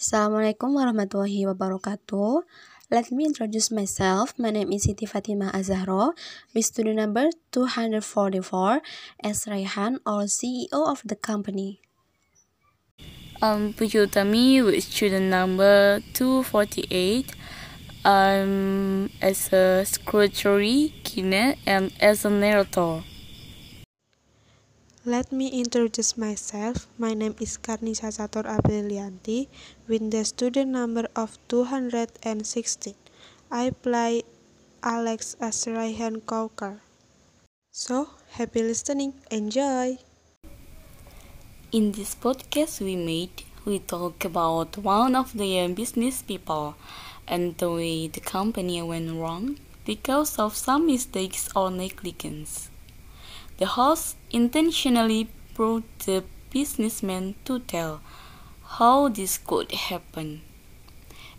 Assalamualaikum warahmatullahi wabarakatuh. Let me introduce myself. My name is Siti Fatimah Azahro, with student number 244 as Raihan, or CEO of the company. Um, Pukyutami with student number 248. I'm as a secretary, Kine, and as a narrator. Let me introduce myself. My name is Karnisa Sator Aprilianti with the student number of 216. I play Alex as Raihan Coker. So, happy listening. Enjoy! In this podcast we made, we talk about one of the business people and the way the company went wrong because of some mistakes or negligence. The host intentionally brought the businessman to tell how this could happen.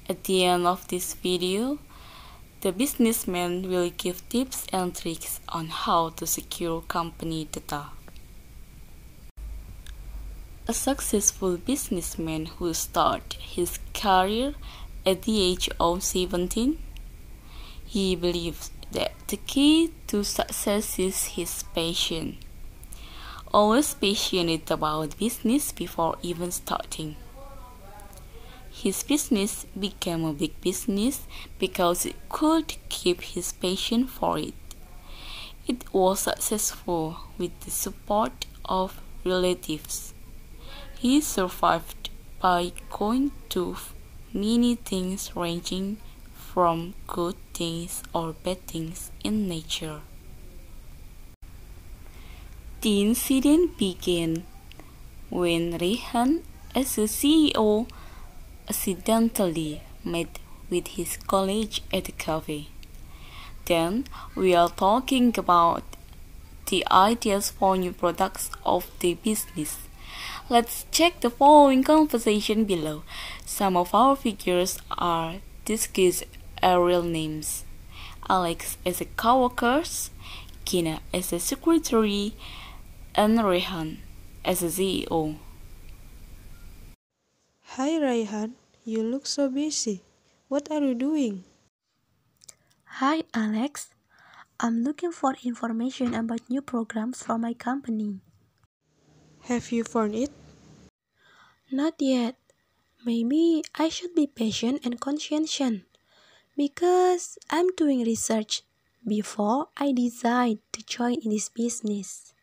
At the end of this video, the businessman will give tips and tricks on how to secure company data. A successful businessman who started his career at the age of 17, he believes the key to success is his passion. Always passionate about business before even starting. His business became a big business because it could keep his passion for it. It was successful with the support of relatives. He survived by going to many things ranging from good things or bad things in nature. The incident began when Rehan, as a CEO, accidentally met with his colleague at a cafe. Then we are talking about the ideas for new products of the business. Let's check the following conversation below. Some of our figures are discussed real names. Alex as a co-worker, Kina as a secretary, and Rehan as a CEO. Hi Raihan, you look so busy. What are you doing? Hi Alex, I'm looking for information about new programs from my company. Have you found it? Not yet. Maybe I should be patient and conscientious because I'm doing research before I decide to join in this business.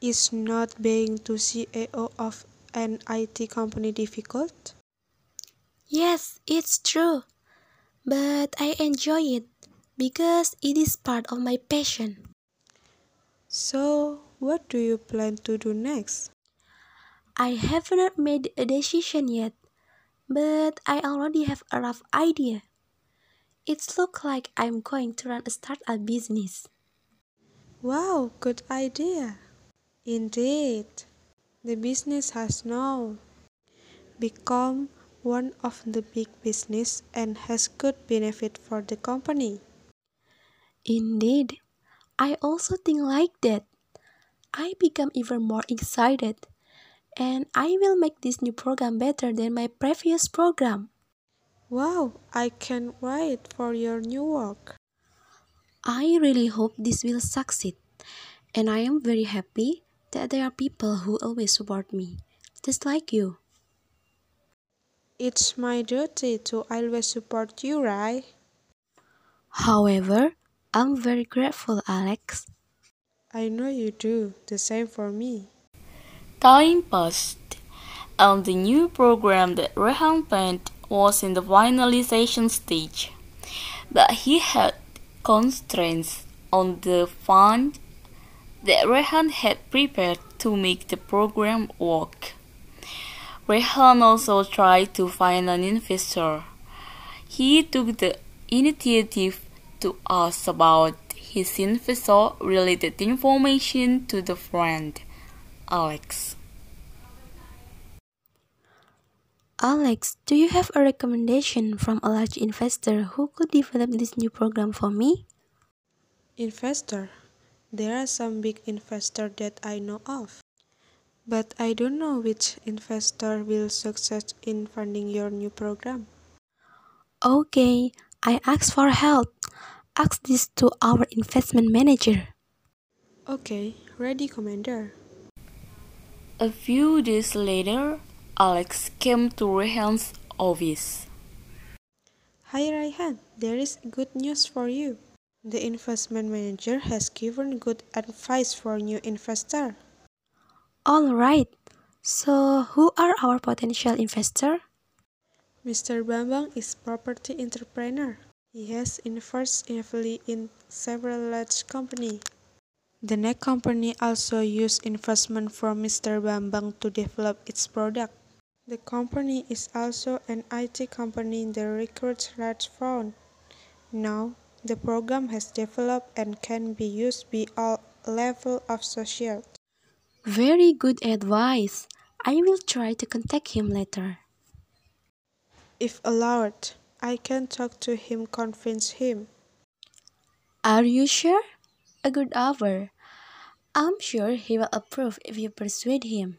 Is not being to CEO of an IT company difficult? Yes, it's true. But I enjoy it because it is part of my passion. So, what do you plan to do next? I have not made a decision yet, but I already have a rough idea. It looks like I'm going to run a startup business. Wow, good idea. Indeed, the business has now become one of the big business and has good benefit for the company. Indeed, I also think like that. I become even more excited and I will make this new program better than my previous program. Wow, I can't wait for your new work. I really hope this will succeed, and I am very happy that there are people who always support me, just like you. It's my duty to always support you, right? However, I'm very grateful, Alex. I know you do, the same for me. Time passed, and the new program that Rehan planned was in the finalization stage, but he had constraints on the fund that Rehan had prepared to make the program work. Rehan also tried to find an investor. He took the initiative to ask about his investor related information to the friend, Alex. Alex, do you have a recommendation from a large investor who could develop this new program for me? Investor? There are some big investors that I know of. But I don't know which investor will succeed in funding your new program. Okay, I ask for help. Ask this to our investment manager. Okay, ready, Commander. A few days later, Alex came to Rayhan's office. Hi Rayhan, there is good news for you. The investment manager has given good advice for new investor. All right. So, who are our potential investor? Mr. Bambang is property entrepreneur. He has invested heavily in several large companies. The next company also used investment from Mr. Bambang to develop its product. The company is also an IT company that recruits large funds. Now, the program has developed and can be used by all levels of society. Very good advice. I will try to contact him later. If allowed, I can talk to him, convince him. Are you sure? A good offer. I'm sure he will approve if you persuade him.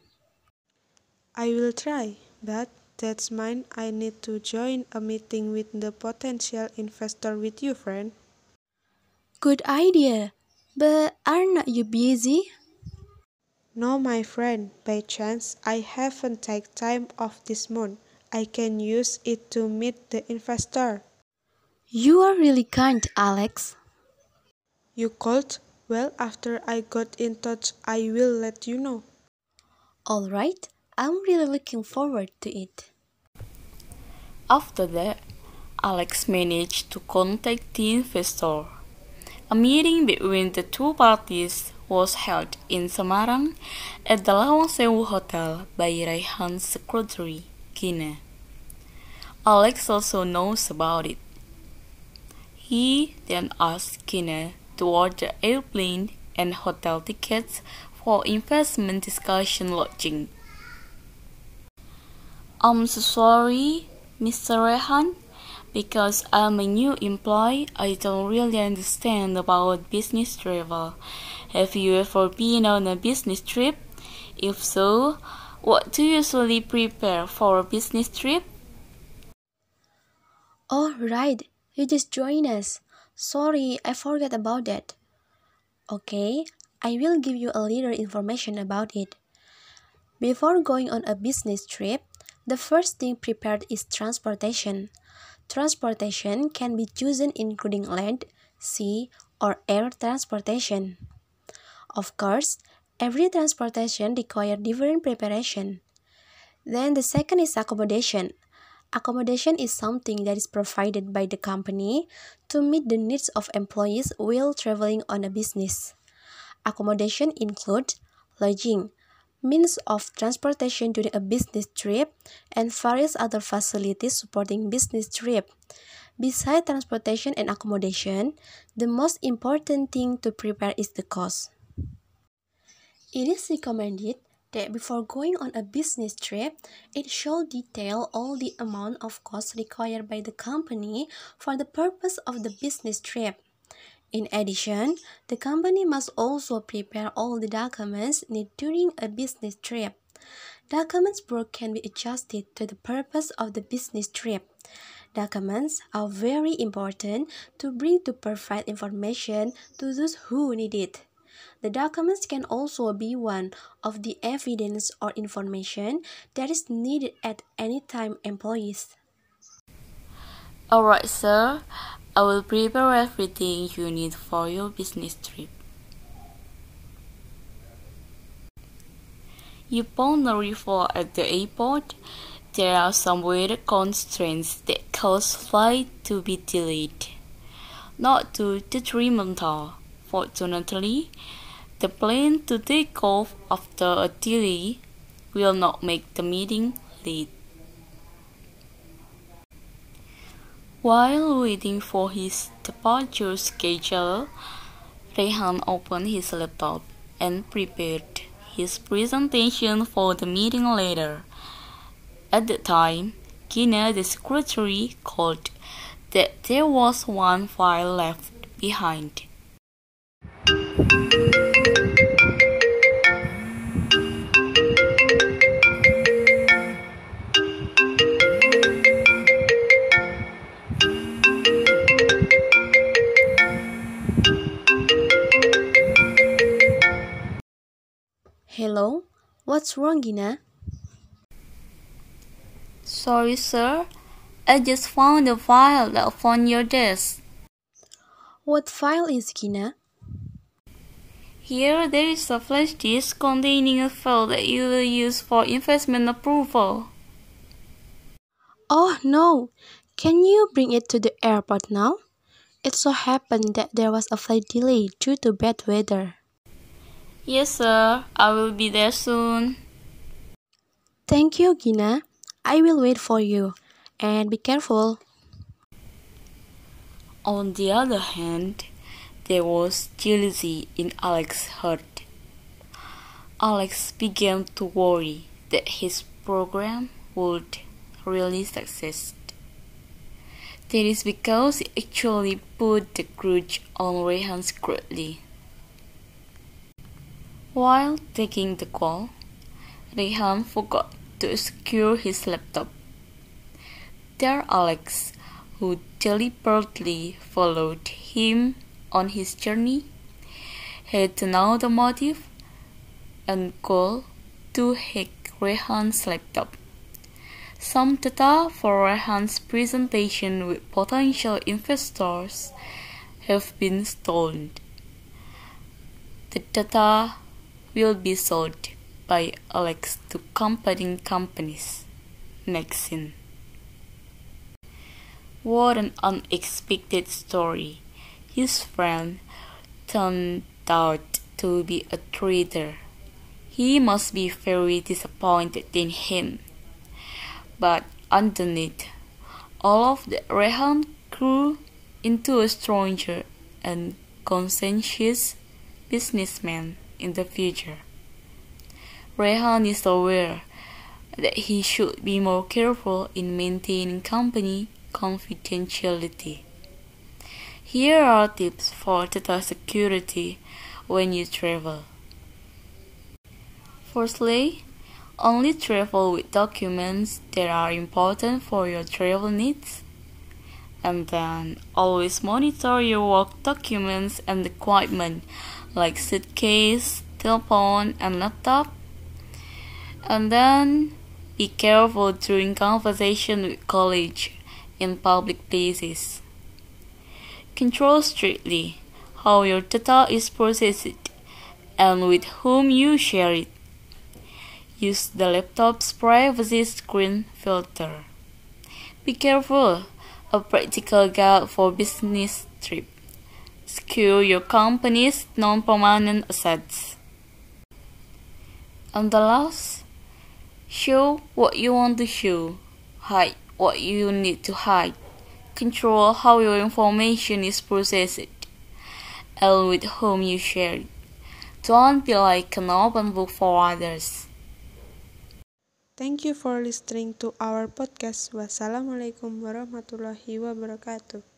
I will try, but that's mine. I need to join a meeting with the potential investor with you, friend. Good idea. But are not you busy? No, my friend. By chance, I haven't taken time off this month. I can use it to meet the investor. You are really kind, Alex. You called? Well, after I got in touch, I will let you know. All right. I'm really looking forward to it. After that, Alex managed to contact the investor. A meeting between the two parties was held in Semarang at the Lawang Sewu Hotel by Rayhan's secretary, Gina. Alex also knows about it. He then asked Gina to order airplane and hotel tickets for investment discussion lodging. I'm so sorry, Mr. Rehan, because I'm a new employee, I don't really understand about business travel. Have you ever been on a business trip? If so, what do you usually prepare for a business trip? Oh, right. You just joined us. Sorry, I forgot about that. Okay, I will give you a little information about it. Before going on a business trip, the first thing prepared is transportation. Transportation can be chosen including land, sea, or air transportation. Of course, every transportation requires different preparation. Then the second is accommodation. Accommodation is something that is provided by the company to meet the needs of employees while traveling on a business. Accommodation includes lodging, means of transportation during a business trip, and various other facilities supporting business trip. Besides transportation and accommodation, the most important thing to prepare is the cost. It is recommended that before going on a business trip, it should detail all the amount of costs required by the company for the purpose of the business trip. In addition, the company must also prepare all the documents needed during a business trip. Documents book can be adjusted to the purpose of the business trip. Documents are very important to bring to provide information to those who need it. The documents can also be one of the evidence or information that is needed at any time employees. Alright, sir. I will prepare everything you need for your business trip. You upon arrival at the airport, there are some weather constraints that cause flight to be delayed. Not too detrimental. Fortunately, the plane to take off after a delay will not make the meeting late. While waiting for his departure schedule, Rehan opened his laptop and prepared his presentation for the meeting later. At the time, Gina, the secretary, called that there was one file left behind. What's wrong, Gina? Sorry, sir. I just found a file left on your desk. What file is Gina? Here there is a flash disk containing a file that you will use for investment approval. Oh no! Can you bring it to the airport now? It so happened that there was a flight delay due to bad weather. Yes, sir. I will be there soon. Thank you, Gina. I will wait for you. And be careful. On the other hand, there was jealousy in Alex's heart. Alex began to worry that his program would really succeed. That is because he actually put the grudge on Rehan secretly. While taking the call, Rehan forgot to secure his laptop. There Alex, who deliberately followed him on his journey, had to know the motive and goal to hack Rehan's laptop. Some data for Rehan's presentation with potential investors have been stolen. The data will be sold by Alex to competing companies. Next scene. What an unexpected story. His friend turned out to be a traitor. He must be very disappointed in him. But underneath, all of the Rehan grew into a stranger and conscientious businessman in the future. Rehan is aware that he should be more careful in maintaining company confidentiality. Here are tips for data security when you travel. Firstly, only travel with documents that are important for your travel needs. And then always monitor your work documents and equipment like suitcase, telephone, and laptop. And then be careful during conversation with colleagues in public places. Control strictly how your data is processed and with whom you share it. Use the laptop's privacy screen filter. Be careful, a practical guide for business trip. Secure your company's non-permanent assets. And the last, show what you want to show, hide what you need to hide, control how your information is processed, and with whom you share it. Don't be like an open book for others. Thank you for listening to our podcast. Wassalamualaikum warahmatullahi wabarakatuh.